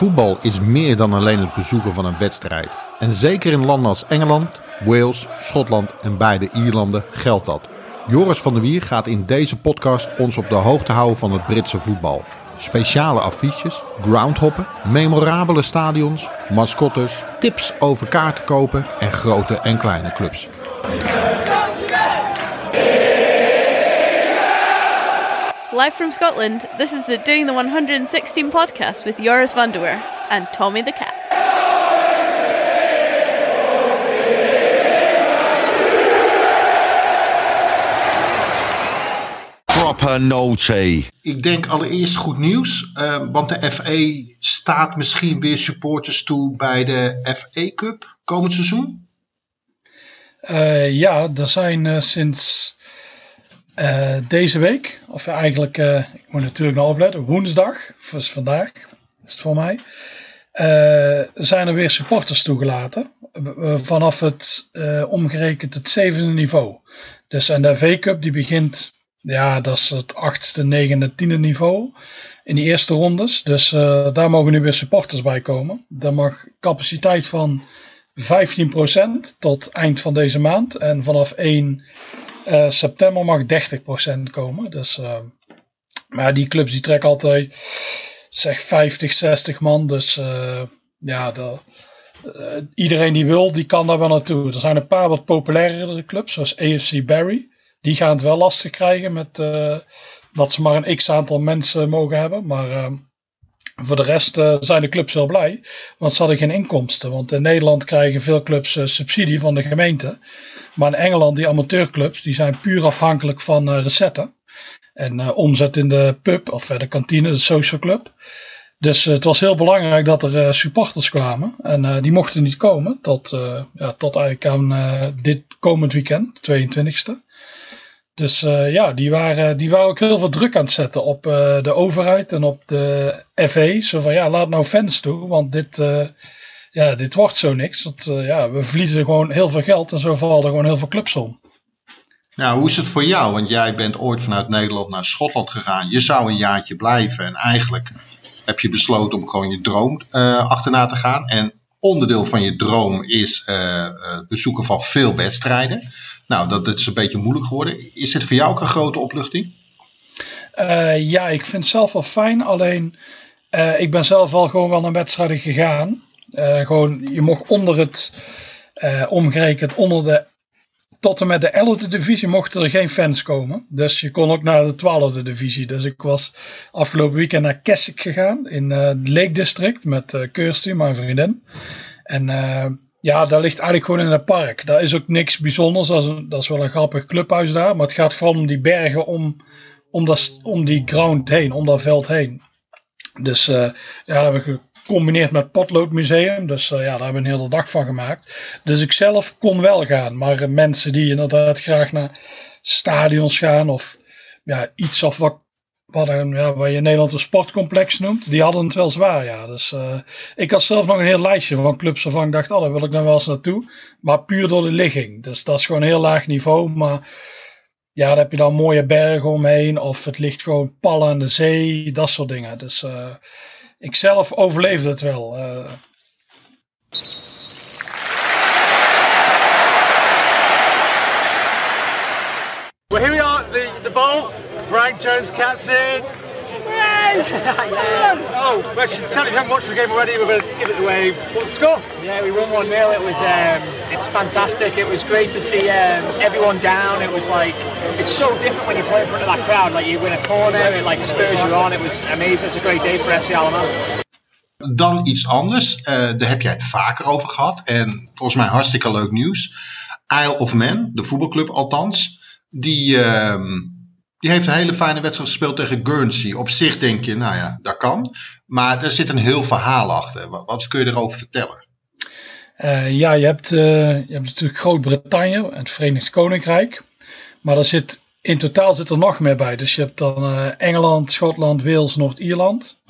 Voetbal is meer dan alleen het bezoeken van een wedstrijd. En zeker in landen als Engeland, Wales, Schotland en beide Ierlanden geldt dat. Joris van der Wier gaat in deze podcast ons op de hoogte houden van het Britse voetbal. Speciale affiches, groundhoppen, memorabele stadions, mascottes, tips over kaarten kopen en grote en kleine clubs. Live from Scotland, this is the Doing the 116 podcast with Joris van and Tommy the Cat. Proper naughty. Ik denk allereerst goed nieuws, eh, want de FA staat misschien weer supporters toe bij de FA Cup komend seizoen. Uh, ja, er zijn uh, sinds uh, deze week, of eigenlijk, ik moet natuurlijk nog opletten, woensdag, vandaag is het voor mij, zijn er weer supporters toegelaten. vanaf het omgerekend het zevende niveau. Dus en de FA Cup die begint, ja, dat is het achtste, negende, tiende niveau in die eerste rondes. Dus daar mogen nu weer supporters bij komen. Daar mag capaciteit van 15% tot eind van deze maand. En vanaf 1 uh, september mag 30% komen. Dus, uh, maar die clubs die trekken altijd zeg 50, 60 man. Dus uh, ja, de, iedereen die wil, die kan daar wel naartoe. Er zijn een paar wat populairdere clubs, zoals AFC Barry. Die gaan het wel lastig krijgen met dat ze maar een x aantal mensen mogen hebben. Maar voor de rest uh, zijn de clubs wel blij, want ze hadden geen inkomsten. Want in Nederland krijgen veel clubs uh, subsidie van de gemeente. Maar in Engeland, die amateurclubs, die zijn puur afhankelijk van uh, recetten. En omzet in de pub of de kantine, de social club. Dus het was heel belangrijk dat er supporters kwamen. En die mochten niet komen tot, ja, tot eigenlijk aan dit komend weekend, 22e. Dus uh, ja, die waren, die waren ook heel veel druk aan het zetten op uh, de overheid en op de FA. Zo van ja, laat nou fans toe, want dit, uh, ja, dit wordt zo niks. Want ja, we verliezen gewoon heel veel geld en zo vallen er gewoon heel veel clubs om. Nou, hoe is het voor jou? Want jij bent ooit vanuit Nederland naar Schotland gegaan. Je zou een jaartje blijven en eigenlijk heb je besloten om gewoon je droom achterna te gaan. En onderdeel van je droom is het bezoeken van veel wedstrijden. Nou, dat, is een beetje moeilijk geworden. Is het voor jou ook een grote opluchting? Uh, ja, ik vind het zelf wel fijn. Alleen, uh, ik ben zelf wel gewoon wel naar wedstrijden gegaan. Uh, gewoon, je mocht onder het, omgerekend onder de, tot en met de 11e divisie mochten er geen fans komen. Dus je kon ook naar de 12e divisie. Dus ik was afgelopen weekend naar Keswick gegaan in het Lake District met uh, Kirsty, mijn vriendin. En ja, dat ligt eigenlijk gewoon in het park. Daar is ook niks bijzonders. Dat is, dat is wel een grappig clubhuis daar. Maar het gaat vooral om die bergen om, om, dat, om die ground heen, om dat veld heen. Dus uh, ja, dat hebben we gecombineerd met potloodmuseum. Dus uh, ja, daar hebben we een hele dag van gemaakt. Dus ik zelf kon wel gaan. Maar uh, mensen die inderdaad graag naar stadions gaan of ja, iets of wat wat, een, ja, wat je in Nederland een sportcomplex noemt, die hadden het wel zwaar. Ja. Dus uh, ik had zelf nog een heel lijstje van clubs waarvan ik dacht, oh, daar wil ik dan wel eens naartoe. Maar puur door de ligging. Dus dat is gewoon een heel laag niveau. Maar ja, daar heb je dan mooie bergen omheen. Of het ligt gewoon pal aan de zee. Dat soort dingen. Dus uh, ik zelf overleefde het wel. Uh, well, here we are, the, the bowl. Frank Jones captain. Oh, well, tell you if you haven't watched the game already, we're going to give it away. What's the score? Yeah, we won 1 0. It was, um, it's fantastic. It was great to see um, everyone down. It was like, it's so different when you play in front of that crowd. Like, you win a corner, it like spurs you on. It was amazing. It's a great day for FC Alamo. Dan iets anders, uh, daar heb jij het vaker over gehad. En volgens mij hartstikke leuk nieuws. Isle of Man, de voetbalclub althans, die, uh, die heeft een hele fijne wedstrijd gespeeld tegen Guernsey. Op zich denk je, nou ja, dat kan. Maar er zit een heel verhaal achter. Wat, kun je erover vertellen? Uh, ja, je hebt, uh, je hebt natuurlijk Groot-Brittannië en het Verenigd Koninkrijk. Maar er zit, in totaal zit er nog meer bij. Dus je hebt dan uh, Engeland, Schotland, Wales, Noord-Ierland.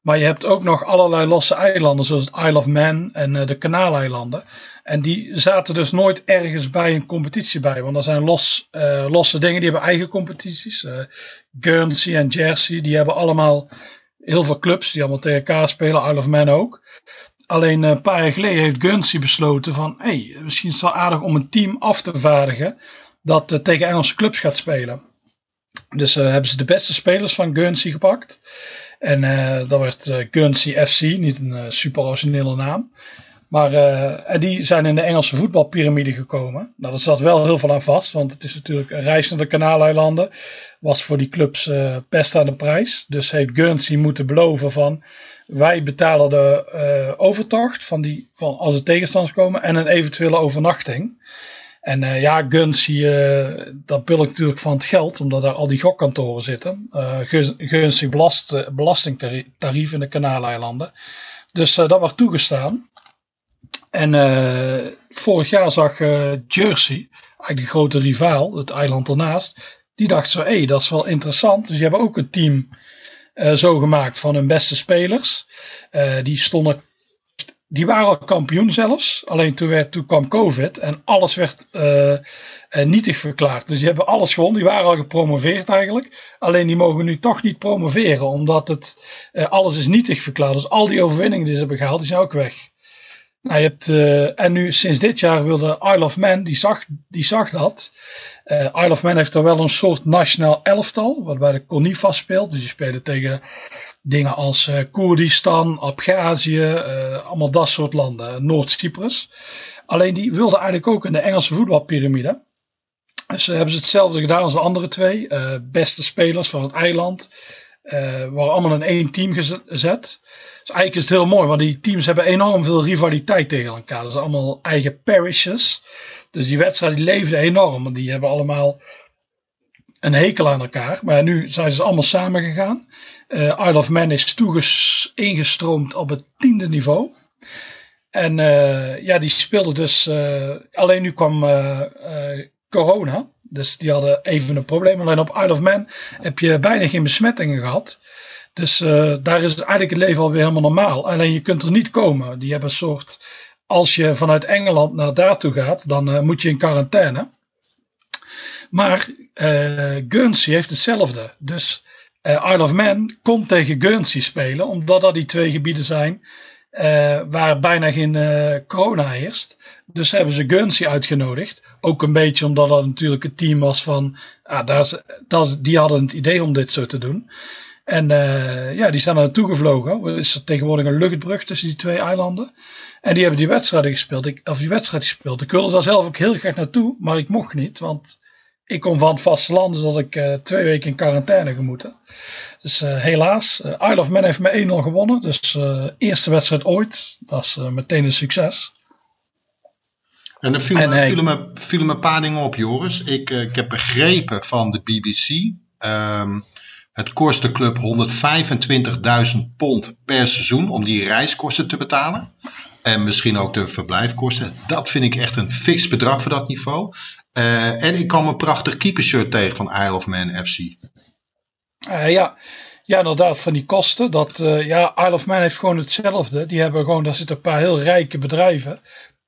Maar je hebt ook nog allerlei losse eilanden, zoals het Isle of Man en de Kanaaleilanden. En die zaten dus nooit ergens bij een competitie bij. Want er zijn los, uh, losse dingen, die hebben eigen competities. Uh, Guernsey en Jersey, die hebben allemaal heel veel clubs die allemaal tegen elkaar spelen, Isle of Man ook. Alleen een paar jaar geleden heeft Guernsey besloten van, hé, hey, misschien is het wel aardig om een team af te vaardigen dat tegen Engelse clubs gaat spelen. Dus hebben ze de beste spelers van Guernsey gepakt. En dat werd Guernsey FC, niet een super originele naam. Maar uh, die zijn in de Engelse voetbalpyramide gekomen. Nou, daar zat wel heel veel aan vast, want het is natuurlijk een reis naar de Kanaaleilanden. Was voor die clubs uh, best aan de prijs. Dus heeft Guernsey moeten beloven van wij betalen de uh, overtocht van die, van als er tegenstanders komen en een eventuele overnachting. En ja, Guernsey, dat ik natuurlijk van het geld, omdat daar al die gokkantoren zitten. Uh, belast, belastingtarief in de Kanaaleilanden. Dus dat werd toegestaan. En uh, vorig jaar zag uh, Jersey, eigenlijk die grote rivaal, het eiland ernaast, die dacht zo, hé, hey, dat is wel interessant. Dus die hebben ook een team uh, zo gemaakt van hun beste spelers. die stonden, die waren al kampioen zelfs. Alleen toen, werd, toen kwam COVID en alles werd nietig verklaard. Dus die hebben alles gewonnen. Die waren al gepromoveerd eigenlijk. Alleen die mogen nu toch niet promoveren, omdat het alles is nietig verklaard. Dus al die overwinningen die ze hebben gehaald, die zijn ook weg. Nou, je hebt, uh, en nu sinds dit jaar wilde Isle of Man, die zag, die zag dat. Uh, Isle of Man heeft er wel een soort nationaal elftal, waarbij de CONIFA speelt. Dus die spelen tegen dingen als uh, Koerdistan, Abhazie, allemaal dat soort landen, Noord-Cyprus. Alleen die wilden eigenlijk ook in de Engelse voetbalpyramide. Dus hebben ze hetzelfde gedaan als de andere twee. beste spelers van het eiland. waren allemaal in één team gezet. Eigenlijk is het heel mooi, want die teams hebben enorm veel rivaliteit tegen elkaar. Dat zijn allemaal eigen parishes. Dus die wedstrijd leefde enorm. Want die hebben allemaal een hekel aan elkaar. Maar nu zijn ze allemaal samen gegaan. Uh, Isle of Man is toeges ingestroomd op het tiende niveau. En uh, ja, die speelde dus. Uh, alleen nu kwam corona. Dus die hadden even een probleem. Alleen op Isle of Man heb je bijna geen besmettingen gehad. Dus uh, daar is eigenlijk het leven alweer helemaal normaal. Alleen je kunt er niet komen. Die hebben een soort. Als je vanuit Engeland naar daartoe gaat, dan uh, moet je in quarantaine. Maar uh, Guernsey heeft hetzelfde. Dus Isle of Man komt tegen Guernsey spelen, omdat dat die twee gebieden zijn waar bijna geen corona heerst. Dus hebben ze Guernsey uitgenodigd. Ook een beetje omdat dat natuurlijk het team was van. Ah, daar, die hadden het idee om dit zo te doen. En uh, ja, die zijn er naartoe gevlogen. Er is er tegenwoordig een luchtbrug tussen die twee eilanden. En die hebben die wedstrijden gespeeld. Ik, of die wedstrijd gespeeld. Ik wilde daar zelf ook heel graag naartoe, maar ik mocht niet. Want ik kom van het vasteland, dus dat ik uh, twee weken in quarantaine gemoeten. Dus uh, helaas, uh, Isle of Man heeft met 1-0 gewonnen. Dus eerste wedstrijd ooit. Dat is meteen een succes. En er viel, en, me, viel me een paar dingen op, Joris. Ik, ik heb begrepen van de BBC. Um, het kost de club 125.000 pond per seizoen om die reiskosten te betalen. En misschien ook de verblijfkosten. Dat vind ik echt een fix bedrag voor dat niveau. Uh, en ik kwam een prachtig keepershirt tegen van Isle of Man FC. Uh, ja. ja, inderdaad, van die kosten. Dat, uh, ja, Isle of Man heeft gewoon hetzelfde. Die hebben gewoon, daar zitten een paar heel rijke bedrijven.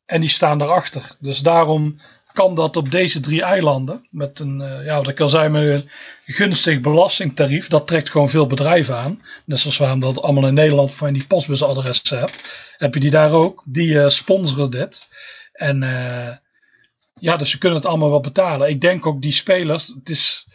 En die staan daarachter. Dus daarom kan dat op deze drie eilanden. Met een, uh, ja, wat ik al zei, met een gunstig belastingtarief. Dat trekt gewoon veel bedrijven aan. Net zoals we dat allemaal in Nederland van die postbusadressen hebt. Heb je die daar ook. Die uh, sponsoren dit. En uh, ja, dus ze kunnen het allemaal wel betalen. Ik denk ook die spelers. Het is,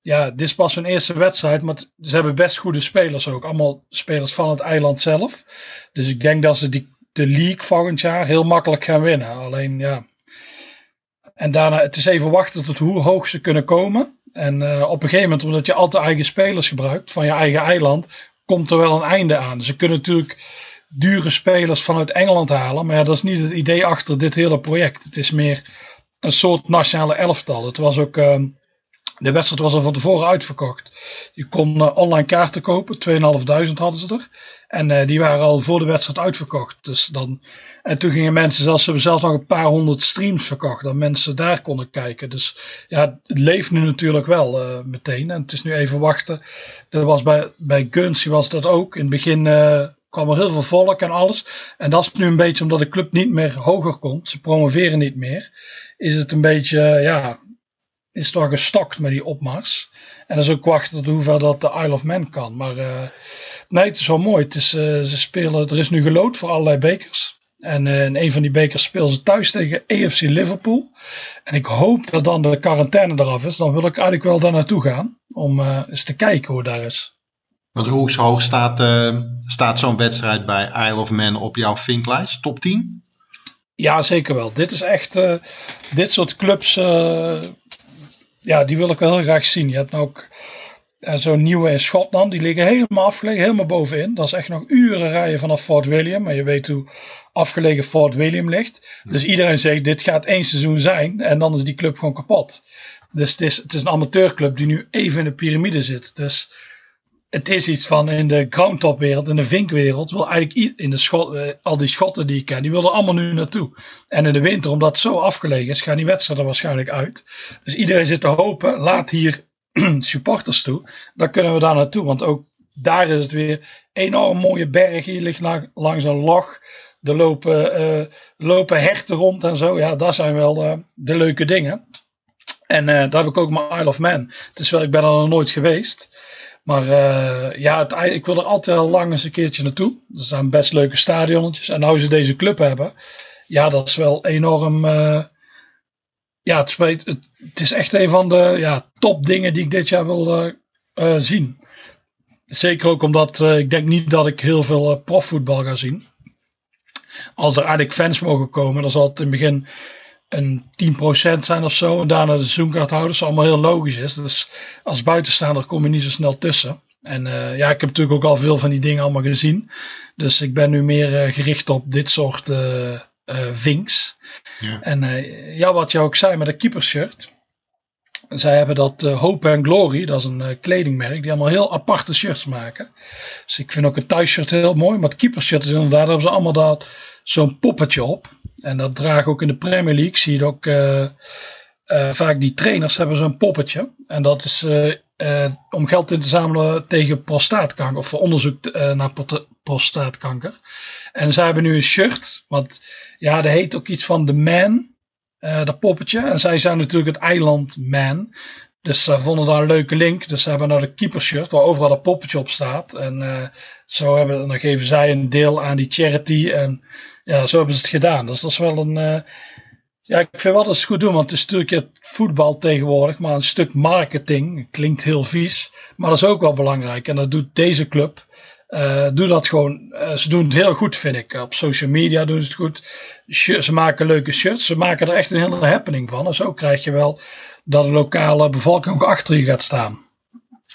ja, dit is pas hun eerste wedstrijd. Maar ze hebben best goede spelers ook. Allemaal spelers van het eiland zelf. Dus ik denk dat ze die, de league volgend jaar heel makkelijk gaan winnen. Alleen ja en daarna, het is even wachten tot hoe hoog ze kunnen komen. En uh, op een gegeven moment, omdat je altijd eigen spelers gebruikt van je eigen eiland, komt er wel een einde aan. Ze kunnen natuurlijk dure spelers vanuit Engeland halen, maar ja, dat is niet het idee achter dit hele project. Het is meer een soort nationale elftal. Het was ook, uh, de wedstrijd was al van tevoren uitverkocht. Je kon uh, online kaarten kopen, 2.500 hadden ze er. En uh, die waren al voor de wedstrijd uitverkocht. Dus dan, en toen gingen mensen zelfs, ze hebben zelfs nog een paar honderd streams verkocht. Dat mensen daar konden kijken. Dus ja, het leeft nu natuurlijk wel uh, meteen. En het is nu even wachten. Er was bij, bij Gunsy was dat ook. In het begin kwam er heel veel volk en alles. En dat is nu een beetje omdat de club niet meer hoger komt. Ze promoveren niet meer. Is het een beetje, ja, is toch gestokt met die opmars. En dat is ook wachten tot hoever dat de Isle of Man kan. Maar Nee, het is wel mooi. Het is, eh, ze spelen, er is nu gelood voor allerlei bekers. En uh, in een van die bekers spelen ze thuis tegen EFC Liverpool. En ik hoop dat dan de quarantaine eraf is. Dan wil ik eigenlijk wel daar naartoe gaan. Om eens te kijken hoe daar is. Want hoe hoog staat, staat zo'n wedstrijd bij Isle of Man op jouw vinklijst? Top 10? Ja, zeker wel. Dit is echt. dit soort clubs. Ja, die wil ik wel heel graag zien. Je hebt nou ook zo'n nieuwe in Schotland. Die liggen helemaal afgelegen, helemaal bovenin. Dat is echt nog uren rijden vanaf Fort William. Maar je weet hoe afgelegen Fort William ligt. Dus iedereen zegt, dit gaat één seizoen zijn. En dan is die club gewoon kapot. Dus het is, het is een amateurclub die nu even in de piramide zit. Dus het is iets van in de groundtopwereld, in de vinkwereld, wil eigenlijk in de schot, uh, al die schotten die ik ken, die willen allemaal nu naartoe. En in de winter, omdat het zo afgelegen is, gaan die wedstrijden waarschijnlijk uit. Dus iedereen zit te hopen, laat hier supporters toe, dan kunnen we daar naartoe. Want ook daar is het weer enorm mooie berg. Je ligt langs een log. Er lopen, uh, lopen hechten rond en zo. Ja, dat zijn wel de leuke dingen. En uh, daar heb ik ook mijn Isle of Man. Is wel, ik ben er nog nooit geweest. Maar ja, het, ik wil er altijd wel lang eens een keertje naartoe. Er zijn best leuke stadionnetjes. En nou ze deze club hebben. Ja, dat is wel enorm ja, het, het, het, is echt een van de ja, top dingen die ik dit jaar wil uh, zien. Zeker ook omdat ik denk niet dat ik heel veel profvoetbal ga zien. Als er eigenlijk fans mogen komen, dan zal het in het begin een 10% zijn of zo. En daarna de seizoenkaarthouders, allemaal heel logisch is. Dus als buitenstaander kom je niet zo snel tussen. En uh, ja, ik heb natuurlijk ook al veel van die dingen allemaal gezien. Dus ik ben nu meer gericht op dit soort vinks. Ja. En uh, ja, wat je ook zei met de keepershirt. Zij hebben dat uh, Hope and Glory, dat is een uh, kledingmerk, die allemaal heel aparte shirts maken. Dus ik vind ook een thuisshirt heel mooi. Maar het keepershirt is inderdaad, hebben ze allemaal dat zo'n poppetje op. En dat dragen ook in de Premier League. Zie je ook vaak die trainers hebben zo'n poppetje. En dat is om geld in te zamelen tegen prostaatkanker. Of voor onderzoek naar prostaatkanker. En zij hebben nu een shirt. Want ja, dat heet ook iets van The Man. Dat poppetje. En zij zijn natuurlijk het eiland Man. Dus ze vonden daar een leuke link. Dus ze hebben nou de keeper shirt waar overal dat poppetje op staat. En zo hebben, dan geven zij een deel aan die charity. En ja, zo hebben ze het gedaan. Dus dat is wel een. Uh, ja, ik vind wel dat ze goed doen. Want het is natuurlijk het voetbal tegenwoordig. Maar een stuk marketing. Klinkt heel vies. Maar dat is ook wel belangrijk. En dat doet deze club. Uh, doe dat gewoon. Uh, ze doen het heel goed, vind ik. Op social media doen ze het goed. Ze maken leuke shirts. Ze maken er echt een hele happening van. En zo krijg je wel dat de lokale bevolking ook achter je gaat staan.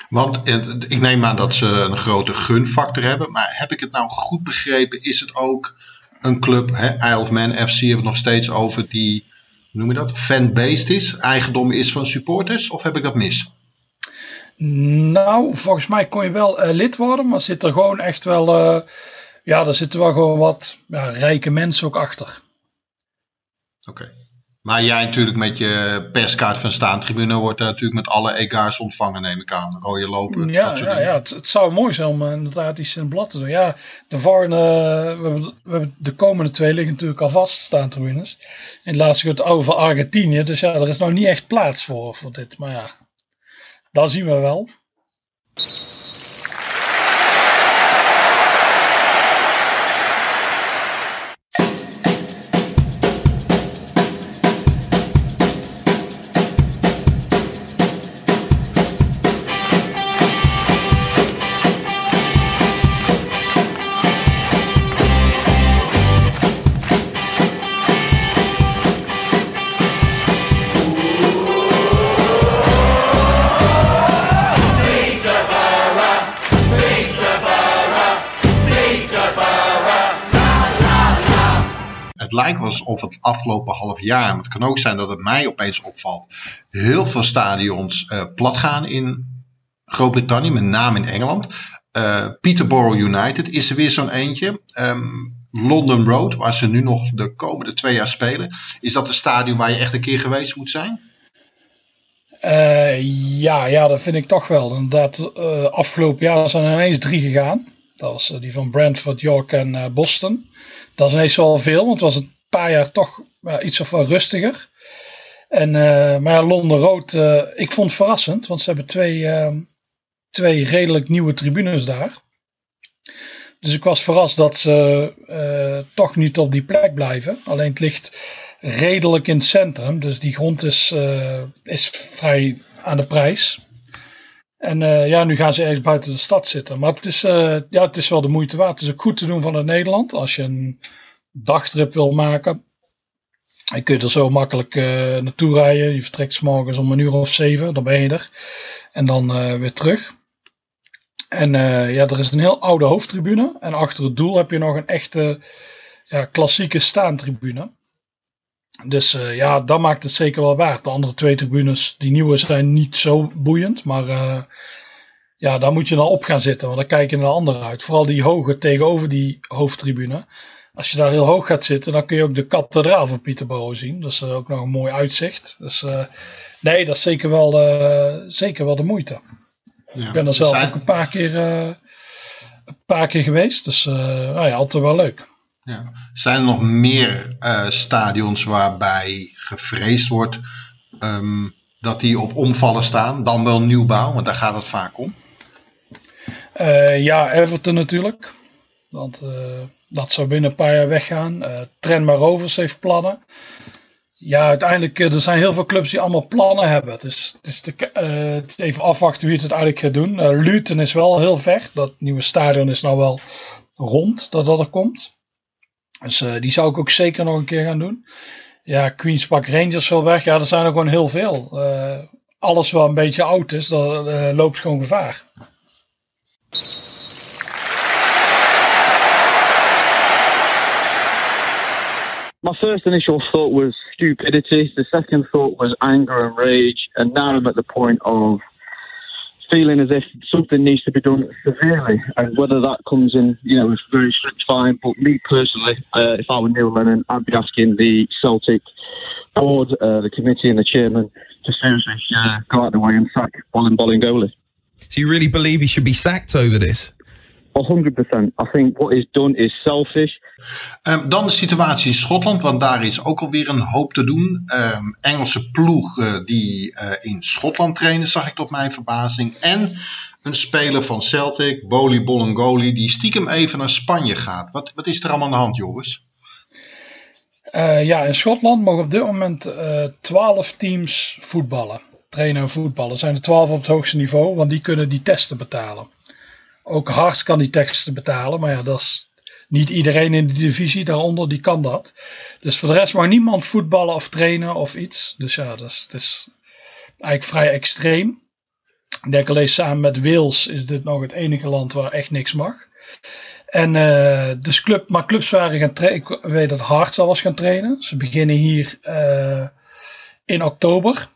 Want eh, ik neem aan dat ze een grote gunfactor hebben. Maar heb ik het nou goed begrepen? Is het ook een club, hè, Isle of Man FC, hebben we het nog steeds over, die, hoe noem je dat, fan-based is? Eigendom is van supporters? Of heb ik dat mis? Nou, volgens mij kon je wel uh, lid worden, maar zit er gewoon echt wel, uh, ja, er zitten wel gewoon wat ja, rijke mensen ook achter. Oké. Maar jij natuurlijk met je perskaart van staantribune wordt natuurlijk met alle egaars ontvangen, neem ik aan. Rode lopen. Ja, ja, ja het, het, zou mooi zijn om uh, inderdaad iets in het blad te doen. Ja, de we, hebben, we hebben de komende twee liggen natuurlijk al vast, staantribunes. In het laatste gaat over Argentinië, dus ja, er is nou niet echt plaats voor, voor dit. Maar ja, dat zien we wel. Alsof het afgelopen half jaar, maar het kan ook zijn dat het mij opeens opvalt, heel veel stadions uh, plat gaan in Groot-Brittannië, met name in Engeland. Uh, Peterborough United is er weer zo'n eentje. Um, London Road, waar ze nu nog de komende twee jaar spelen. Is dat een stadion waar je echt een keer geweest moet zijn? Uh, ja, ja, dat vind ik toch wel. Inderdaad, afgelopen jaar zijn er ineens drie gegaan. Dat was die van Brentford, York en Boston. Dat is ineens wel veel, want het was een paar jaar toch iets of wel rustiger. En, uh, maar Londen Rood, uh, ik vond het verrassend, want ze hebben twee, uh, twee redelijk nieuwe tribunes daar. Dus ik was verrast dat ze toch niet op die plek blijven. Alleen het ligt redelijk in het centrum. Dus die grond is, is vrij aan de prijs. En ja, nu gaan ze ergens buiten de stad zitten. Maar het is, ja, het is wel de moeite waard. Het is ook goed te doen vanuit Nederland. Als je een dagtrip wil maken. Je kunt er zo makkelijk naartoe rijden. Je vertrekt s morgens om een uur of zeven. Dan ben je er. En dan weer terug. En uh, ja, er is een heel oude hoofdtribune. En achter het doel heb je nog een echte ja, klassieke staantribune. Dus ja, dat maakt het zeker wel waard. De andere twee tribunes, die nieuwe, zijn niet zo boeiend. Maar ja, daar moet je dan op gaan zitten. Want dan kijk je naar de andere uit. Vooral die hoge tegenover die hoofdtribune. Als je daar heel hoog gaat zitten, dan kun je ook de kathedraal van Pieterboro zien. Dat is ook nog een mooi uitzicht. Dus nee, dat is zeker wel, zeker wel de moeite. Ja, ik ben er zelf ook een paar keer, uh, een paar keer geweest. Dus uh, nou ja, altijd wel leuk. Ja. Zijn er nog meer uh, stadions waarbij gevreesd wordt um, dat die op omvallen staan? Dan wel nieuwbouw, want daar gaat het vaak om. ja, Everton natuurlijk. Want dat zou binnen een paar jaar weggaan. Uh, Trenma Rovers heeft plannen. Ja, uiteindelijk, er zijn heel veel clubs die allemaal plannen hebben. Dus het is, de, het is even afwachten wie het uiteindelijk gaat doen. Luton is wel heel ver. Dat nieuwe stadion is nou wel rond dat dat er komt. Dus die zou ik ook zeker nog een keer gaan doen. Ja, Queen's Park Rangers wel weg. Ja, er zijn er gewoon heel veel. alles wat een beetje oud is, dat loopt gewoon gevaar. First initial thought was stupidity. The second thought was anger and rage. And now I'm at the point of feeling as if something needs to be done severely. And whether that comes in, you know, a very strict fine. But me personally, uh, if I were Neil Lennon, I'd be asking the Celtic board, uh, the committee, and the chairman to seriously uh, go out of the way and sack Bolin Bolingoli. So you really believe he should be sacked over this? 100%. I think what is done is selfish. Um, dan de situatie in Schotland, want daar is ook alweer een hoop te doen. Um, Engelse ploeg uh, die uh, in Schotland trainen, zag ik tot mijn verbazing. En een speler van Celtic, Boli Bolingoli, die stiekem even naar Spanje gaat. Wat, wat is er allemaal aan de hand, jongens? Uh, ja, in Schotland mogen op dit moment 12 teams voetballen. Trainen en voetballen. Er zijn er 12 op het hoogste niveau, want die kunnen die testen betalen. Ook Hart kan die teksten betalen, maar ja, dat is niet iedereen in de divisie daaronder die kan dat. Dus voor de rest mag niemand voetballen of trainen of iets. Dus ja, dat is, is eigenlijk vrij extreem. Ik denk alleen samen met Wales is dit nog het enige land waar echt niks mag. En uh, dus club, maar clubs waren gaan trainen. Ik weet dat Hart al was gaan trainen. Ze beginnen hier uh, in oktober.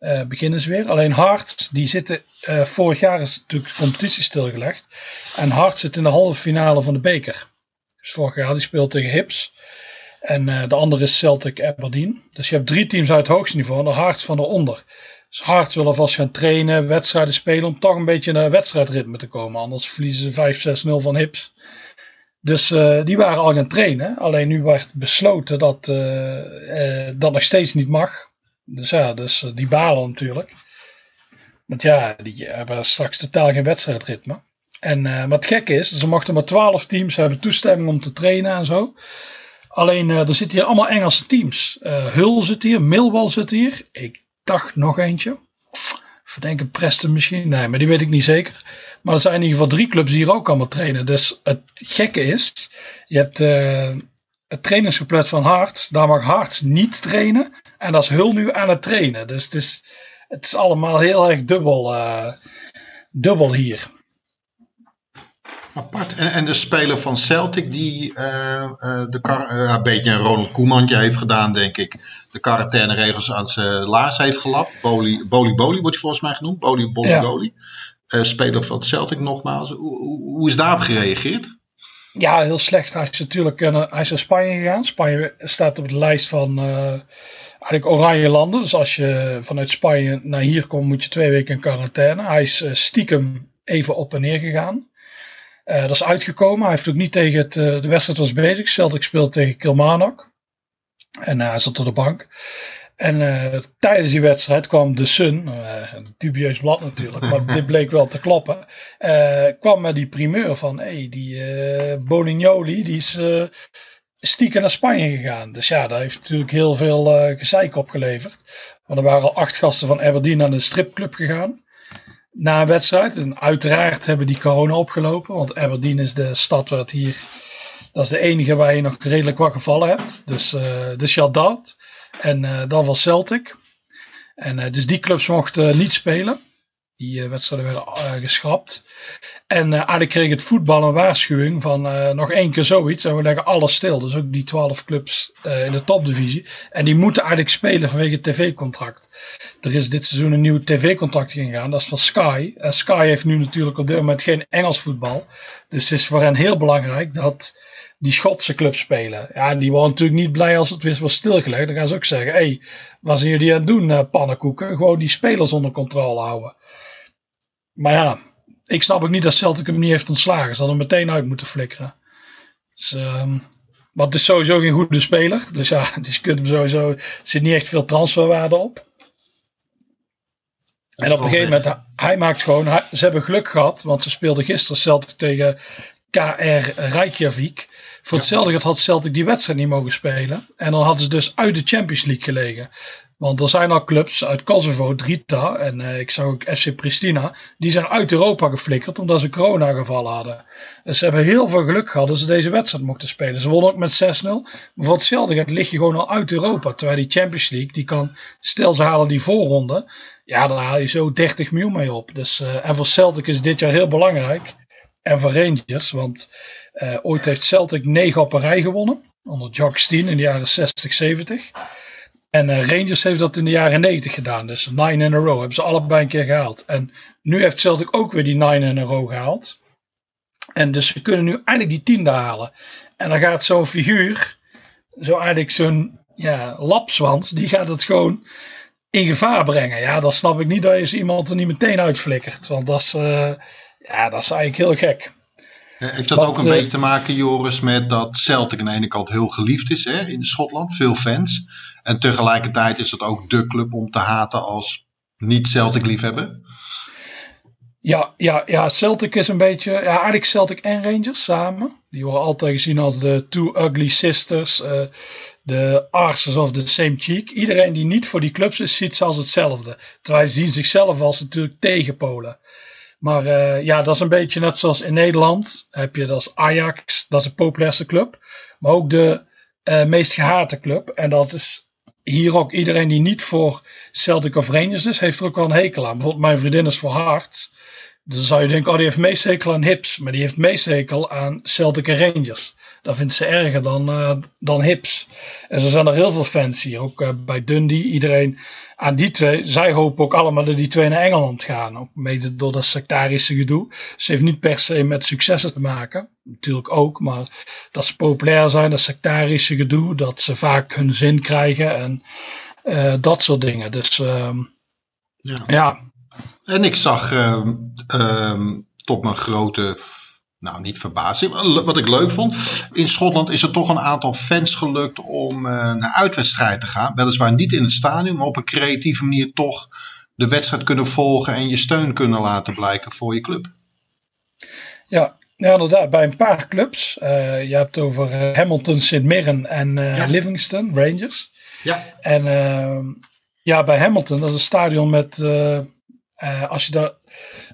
Uh, beginnen ze weer. Alleen Hart, die zitten. Uh, vorig jaar is natuurlijk de competitie stilgelegd. En Hart zit in de halve finale van de beker. Dus vorig jaar die speelt tegen Hips. En uh, de andere is Celtic Aberdeen. Dus je hebt drie teams uit het hoogste niveau en de Hart van eronder. Dus Hart wil alvast gaan trainen, wedstrijden spelen. om toch een beetje naar wedstrijdritme te komen. Anders verliezen ze 5-6-0 van Hips. Dus die waren al gaan trainen. Alleen nu werd besloten dat dat nog steeds niet mag. Dus ja, dus eh, die balen natuurlijk. Want ja, die hebben straks totaal geen wedstrijdritme. En wat gek is, ze mochten maar 12 teams hebben toestemming om te trainen en zo. Alleen uh, er zitten hier allemaal Engelse teams. Uh, Hull zit hier, Millwall zit hier. Ik dacht nog eentje. Verdenken Preston misschien. Nee, maar die weet ik niet zeker. Maar er zijn in ieder geval drie clubs die hier ook allemaal trainen. Dus het gekke is, je hebt het trainingsgeplet van Harts. Daar mag Harts niet trainen. En dat is Hul nu aan het trainen. Dus het is, het is allemaal heel erg dubbel, uh, dubbel hier. Apart. En, en de speler van Celtic die uh, uh, de een beetje een Ronald Koemantje heeft gedaan, denk ik. De quarantaineregels aan zijn laars heeft gelapt. Boli, Boli Boli wordt hij volgens mij genoemd. Boli Boli ja. Boli. speler van Celtic nogmaals. Hoe, hoe, hoe is daarop gereageerd? Ja, heel slecht. Hij is natuurlijk hij is naar Spanje gegaan. Spanje staat op de lijst van eigenlijk oranje landen. Dus als je vanuit Spanje naar hier komt, moet je twee weken in quarantaine. Hij is uh, stiekem even op en neer gegaan. Uh, dat is uitgekomen. Hij heeft ook niet tegen het, uh, de wedstrijd was bezig. Celtic speelde tegen Kilmarnock. En hij zat op de bank. En uh, tijdens die wedstrijd kwam de Sun, uh, een dubieus blad natuurlijk, maar dit bleek wel te kloppen. Uh, kwam met die primeur van, hé, hey, die Bonignoli, die is stiekem naar Spanje gegaan. Dus ja, dat heeft natuurlijk heel veel gezeik opgeleverd. Want er waren al acht gasten van Aberdeen naar de stripclub gegaan. Na een wedstrijd. En uiteraard hebben die corona opgelopen. Want Aberdeen is de stad waar het hier... Dat is de enige waar je nog redelijk wat gevallen hebt. Dus, dus ja, dat. En uh, dat was Celtic. En uh, dus die clubs mochten niet spelen. Die uh, wedstrijden werden geschrapt. En eigenlijk kreeg het voetbal een waarschuwing van nog één keer zoiets. En we leggen alles stil. Dus ook die twaalf clubs in de topdivisie. En die moeten eigenlijk spelen vanwege het tv-contract. Er is dit seizoen een nieuw tv-contract ingegaan. Dat is van Sky. En Sky heeft nu natuurlijk op dit moment geen Engels voetbal. Dus het is voor hen heel belangrijk dat die Schotse clubs spelen. Ja, die waren natuurlijk niet blij als het weer was stilgelegd. Dan gaan ze ook zeggen, hé, hey, wat zijn jullie aan het doen, uh, pannenkoeken? Gewoon die spelers onder controle houden. Maar ja, ik snap ook niet dat Celtic hem niet heeft ontslagen. Ze hadden hem meteen uit moeten flikkeren. Dus, um, want het is sowieso geen goede speler. Dus ja, dus je kunt hem sowieso... Er zit niet echt veel transferwaarde op. En op een gegeven moment, hij maakt gewoon... ze hebben geluk gehad, want ze speelden gisteren Celtic tegen KR Reykjavik. Voor hetzelfde had Celtic die wedstrijd niet mogen spelen. En dan hadden ze dus uit de Champions League gelegen. Want er zijn al clubs uit Kosovo, Drita en uh, ik zag ook FC Pristina. Die zijn uit Europa geflikkerd omdat ze corona gevallen hadden. Dus ze hebben heel veel geluk gehad dat ze deze wedstrijd mochten spelen. Ze wonnen ook met 6-0. Maar voor hetzelfde geld lig je gewoon al uit Europa. Terwijl die Champions League, die kan, stel ze halen die voorronde. Ja, dan haal je zo 30 miljoen mee op. Dus, uh, en voor Celtic is dit jaar heel belangrijk. En voor Rangers, want uh, ooit heeft Celtic negen op een rij gewonnen. Onder Jock Steen in de jaren 60, 70. En uh, Rangers heeft dat in de jaren 90 gedaan. Dus nine in a row. Hebben ze allebei een keer gehaald. En nu heeft Celtic ook weer die nine in a row gehaald. En dus ze kunnen nu eindelijk die tiende halen. En dan gaat zo'n figuur, zo eigenlijk zo'n ja, lapswans, die gaat het gewoon in gevaar brengen. Ja, dan snap ik niet dat je iemand er niet meteen uitflikkert. Want dat is, uh, ja, dat is eigenlijk heel gek. Heeft dat ook een beetje te maken, Joris, met dat Celtic aan de ene kant heel geliefd is hè, in Schotland, veel fans. En tegelijkertijd is het ook de club om te haten als niet-Celtic liefhebber? Ja, ja, ja, Celtic is een beetje, ja, eigenlijk Celtic en Rangers samen. Die worden altijd gezien als de Two Ugly Sisters, uh, de arses of the same cheek. Iedereen die niet voor die clubs is, ziet ze als hetzelfde. Terwijl ze zien zichzelf als natuurlijk tegenpolen. Maar uh, ja, dat is een beetje net zoals in Nederland. Heb je dat is Ajax, dat is de populairste club. Maar ook de uh, meest gehate club. En dat is hier ook iedereen die niet voor Celtic of Rangers is, heeft er ook wel een hekel aan. Bijvoorbeeld mijn vriendin is voor Hearts. Dus dan zou je denken, oh die heeft meest hekel aan Hips. Maar die heeft meest hekel aan Celtic en Rangers. Dat vindt ze erger dan, uh, dan Hips. En zo zijn er heel veel fans hier. Ook uh, bij Dundee. Iedereen aan die twee, zij hopen ook allemaal dat die twee naar Engeland gaan. Ook mede door dat sectarische gedoe. Ze heeft niet per se met successen te maken. Natuurlijk ook, maar dat ze populair zijn, dat sectarische gedoe, dat ze vaak hun zin krijgen en uh, dat soort dingen. Dus uh, ja. ja. En ik zag uh, tot mijn grote nou, niet verbazing, wat ik leuk vond. In Schotland is er toch een aantal fans gelukt om uh, naar uitwedstrijd te gaan. Weliswaar niet in het stadion, maar op een creatieve manier toch de wedstrijd kunnen volgen en je steun kunnen laten blijken voor je club. Ja, ja inderdaad. Bij een paar clubs. Uh, je hebt over uh, Hamilton, St. Mirren en ja. Livingston, Rangers. Ja. En ehm, ja, bij Hamilton, dat is een stadion met, als je daar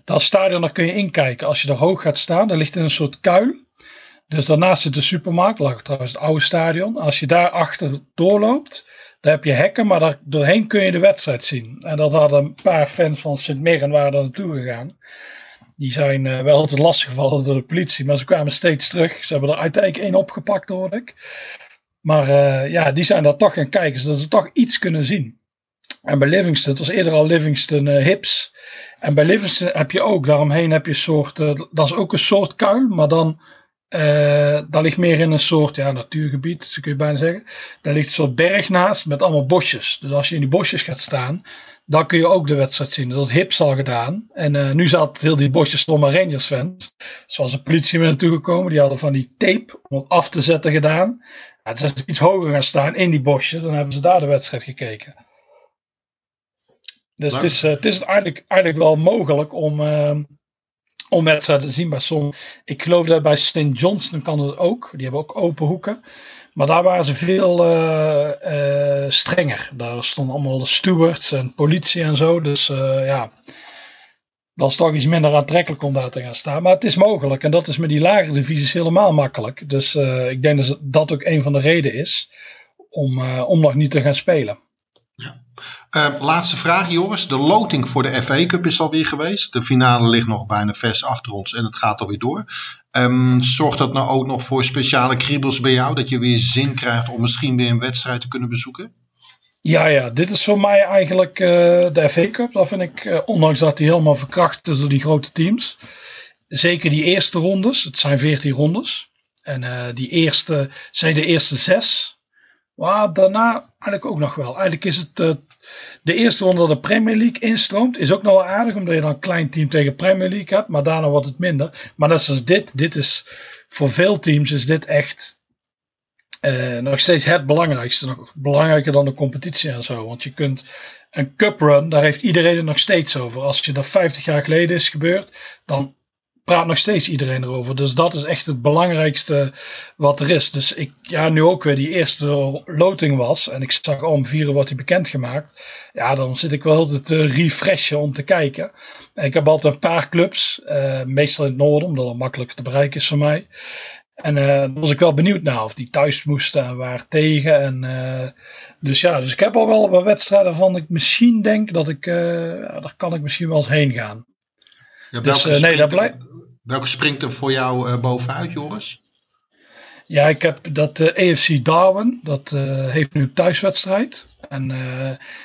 dat stadion, daar kun je inkijken. Als je er hoog gaat staan, daar ligt in een soort kuil. Dus daarnaast zit de supermarkt, lag trouwens het oude stadion. Als je daar achter doorloopt, dan heb je hekken, maar daar doorheen kun je de wedstrijd zien. En dat hadden een paar fans van Sint-Mirren waren daar naartoe gegaan. Die zijn uh, wel altijd lastiggevallen door de politie, maar ze kwamen steeds terug. Ze hebben er uiteindelijk één opgepakt, hoor ik. Maar uh, ja, die zijn daar toch gaan kijken, zodat ze toch iets kunnen zien. En bij Livingston, het was eerder al Livingston uh, Hips. En bij Livingston heb je ook, daaromheen heb je een soort, uh, dat is ook een soort kuil, maar dan, uh, dat ligt meer in een soort, ja, natuurgebied, kun je bijna zeggen. Daar ligt een soort berg naast met allemaal bosjes. Dus als je in die bosjes gaat staan, dan kun je ook de wedstrijd zien. Dus dat is Hips al gedaan. En nu zat heel die bosjes stomme Rangers fans. Zoals de politie mee naartoe gekomen, die hadden van die tape om het af te zetten gedaan. Ja, dus als ze iets hoger gaan staan in die bosjes, dan hebben ze daar de wedstrijd gekeken. Dus het is, uh, het is eigenlijk, eigenlijk wel mogelijk om, uh, om wedstrijden te zien bij som. Ik geloof dat bij St. Johnston kan het ook. Die hebben ook open hoeken. Maar daar waren ze veel uh, strenger. Daar stonden allemaal de stewards en politie en zo. Dus ja, dat is toch iets minder aantrekkelijk om daar te gaan staan. Maar het is mogelijk. En dat is met die lagere divisies helemaal makkelijk. Dus ik denk dat dat ook een van de redenen is om, om nog niet te gaan spelen. Uh, laatste vraag, Joris. De loting voor de FA Cup is alweer geweest. De finale ligt nog bijna vers achter ons en het gaat alweer door. Um, zorgt dat nou ook nog voor speciale kriebels bij jou? Dat je weer zin krijgt om misschien weer een wedstrijd te kunnen bezoeken? Ja, ja, dit is voor mij eigenlijk uh, de FA Cup. Dat vind ik, uh, ondanks dat die helemaal verkracht is die grote teams. Zeker die eerste rondes. Het zijn veertien rondes. En uh, die eerste zijn de eerste zes. Maar daarna eigenlijk ook nog wel. Eigenlijk is het de eerste ronde dat de Premier League instroomt, is ook nog wel aardig, omdat je dan een klein team tegen Premier League hebt, maar daarna wordt het minder. Maar net zoals dit, dit is voor veel teams is dit echt uh, nog steeds het belangrijkste. Nog belangrijker dan de competitie en zo. Want je kunt een cup run, daar heeft iedereen het nog steeds over. Als je dat 50 jaar geleden is gebeurd, dan praat nog steeds iedereen erover. Dus dat is echt het belangrijkste wat er is. Dus ik, ja, nu ook weer die eerste loting was. En ik zag om vier uur wordt hij bekendgemaakt. Ja, dan zit ik wel altijd te refreshen om te kijken. En ik heb altijd een paar clubs. Uh, meestal in het noorden, omdat het makkelijk te bereiken is voor mij. En uh, was ik wel benieuwd naar of die thuis moesten en waar tegen. En, uh, dus ja, dus ik heb al wel wat wedstrijden van ik misschien denk dat ik, daar kan ik misschien wel eens heen gaan. Ja, dus, uh, nee, dat blijft. Welke springt er voor jou uh, bovenuit, Joris? Ja, ik heb dat uh, eh, EFC Darwin. Dat heeft nu thuiswedstrijd. En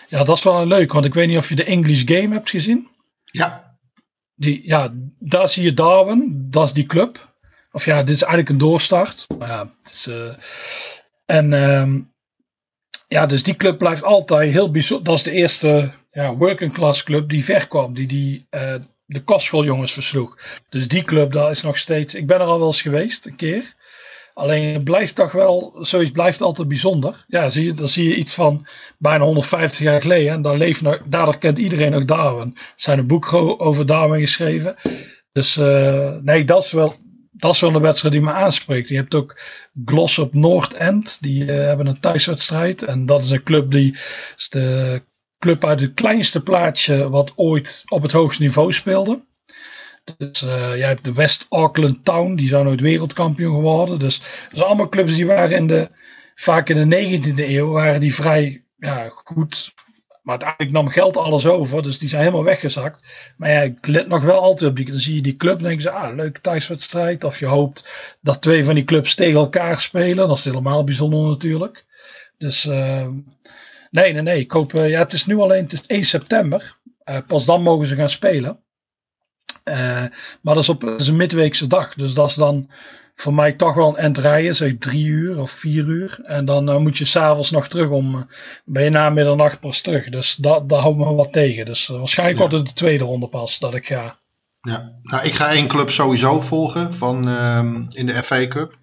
ja, dat is wel een leuk. Want ik weet niet of je de English Game hebt gezien. Ja. Die, ja, daar zie je Darwin. Dat is die club. Of ja, dit is eigenlijk een doorstart. Maar ja, het is, en um, ja, dus die club blijft altijd heel bijzonder. Dat is de eerste ja, working class club die ver kwam. Die die de kostschooljongens versloeg. Dus die club, daar is nog steeds. Ik ben er al wel eens geweest, een keer. Alleen het blijft toch wel, zoiets blijft altijd bijzonder. Ja, zie je, dan zie je iets van bijna 150 jaar geleden. En daar leeft nog, daardoor kent iedereen nog Darwin. Er zijn een boek over Darwin geschreven. Dus uh, nee, dat is wel, dat is wel een wedstrijd die me aanspreekt. Je hebt ook Glossop North End. Die uh, hebben een thuiswedstrijd. En dat is een club die de club uit het kleinste plaatsje wat ooit op het hoogste niveau speelde. Dus uh, jij hebt de West Auckland Town, die zijn nooit wereldkampioen geworden. Dus dat zijn allemaal clubs die waren in de, vaak in de 19e eeuw, waren die vrij ja, goed. Maar uiteindelijk nam geld alles over, dus die zijn helemaal weggezakt. Maar ja, ik let nog wel altijd op die. Dan zie je die club en denk je, ah, leuke thuiswedstrijd. Of je hoopt dat twee van die clubs tegen elkaar spelen. Dat is helemaal bijzonder natuurlijk. Dus uh, Nee, nee, nee. Ik hoop, uh, ja, het is nu alleen het is 1 september. Uh, pas dan mogen ze gaan spelen. Uh, maar dat is op dat is een midweekse dag. Dus dat is dan voor mij toch wel een end rijden. Zeg drie uur of vier uur. En dan moet je s'avonds nog terug om. ben je na middernacht pas terug. Dus dat, dat houdt me wat tegen. Dus waarschijnlijk ja. wordt het de tweede ronde pas dat ik ga. Ja, nou, ik ga één club sowieso volgen van, uh, in de FA Cup.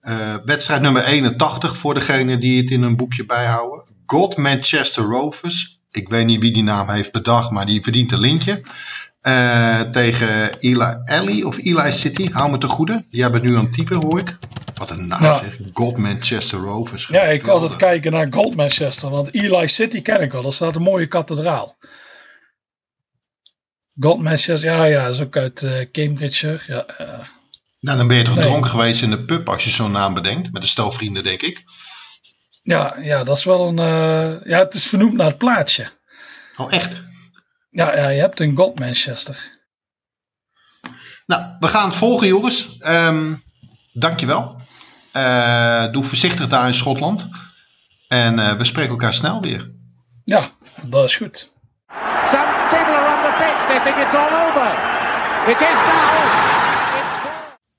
Uh, wedstrijd nummer 81 voor degene die het in een boekje bijhouden. God Manchester Rovers. Ik weet niet wie die naam heeft bedacht, maar die verdient een lintje. Uh, tegen Eli Alley of Eli City. Hou me te goede. Die hebben nu een type, hoor ik. Wat een naam ja. zeg. God Manchester Rovers. Ja, ik was het kijken naar Gold Manchester. Want Eli City ken ik al. Daar staat een mooie kathedraal. God Manchester, ja, ja, is ook uit uh, Cambridge. Ja, nou, dan ben je toch nee. dronken geweest in de pub als je zo'n naam bedenkt. Met een stel vrienden, denk ik. Ja, ja, dat is wel een. Uh, ja, het is vernoemd naar het plaatsje. Oh, echt? Ja, ja je hebt een God Manchester. Nou, we gaan het volgen, Joris. Um, dankjewel. Uh, doe voorzichtig daar in Schotland. En uh, we spreken elkaar snel weer. Ja, dat is goed. Some people are on the pitch. They think it's all over. It is now.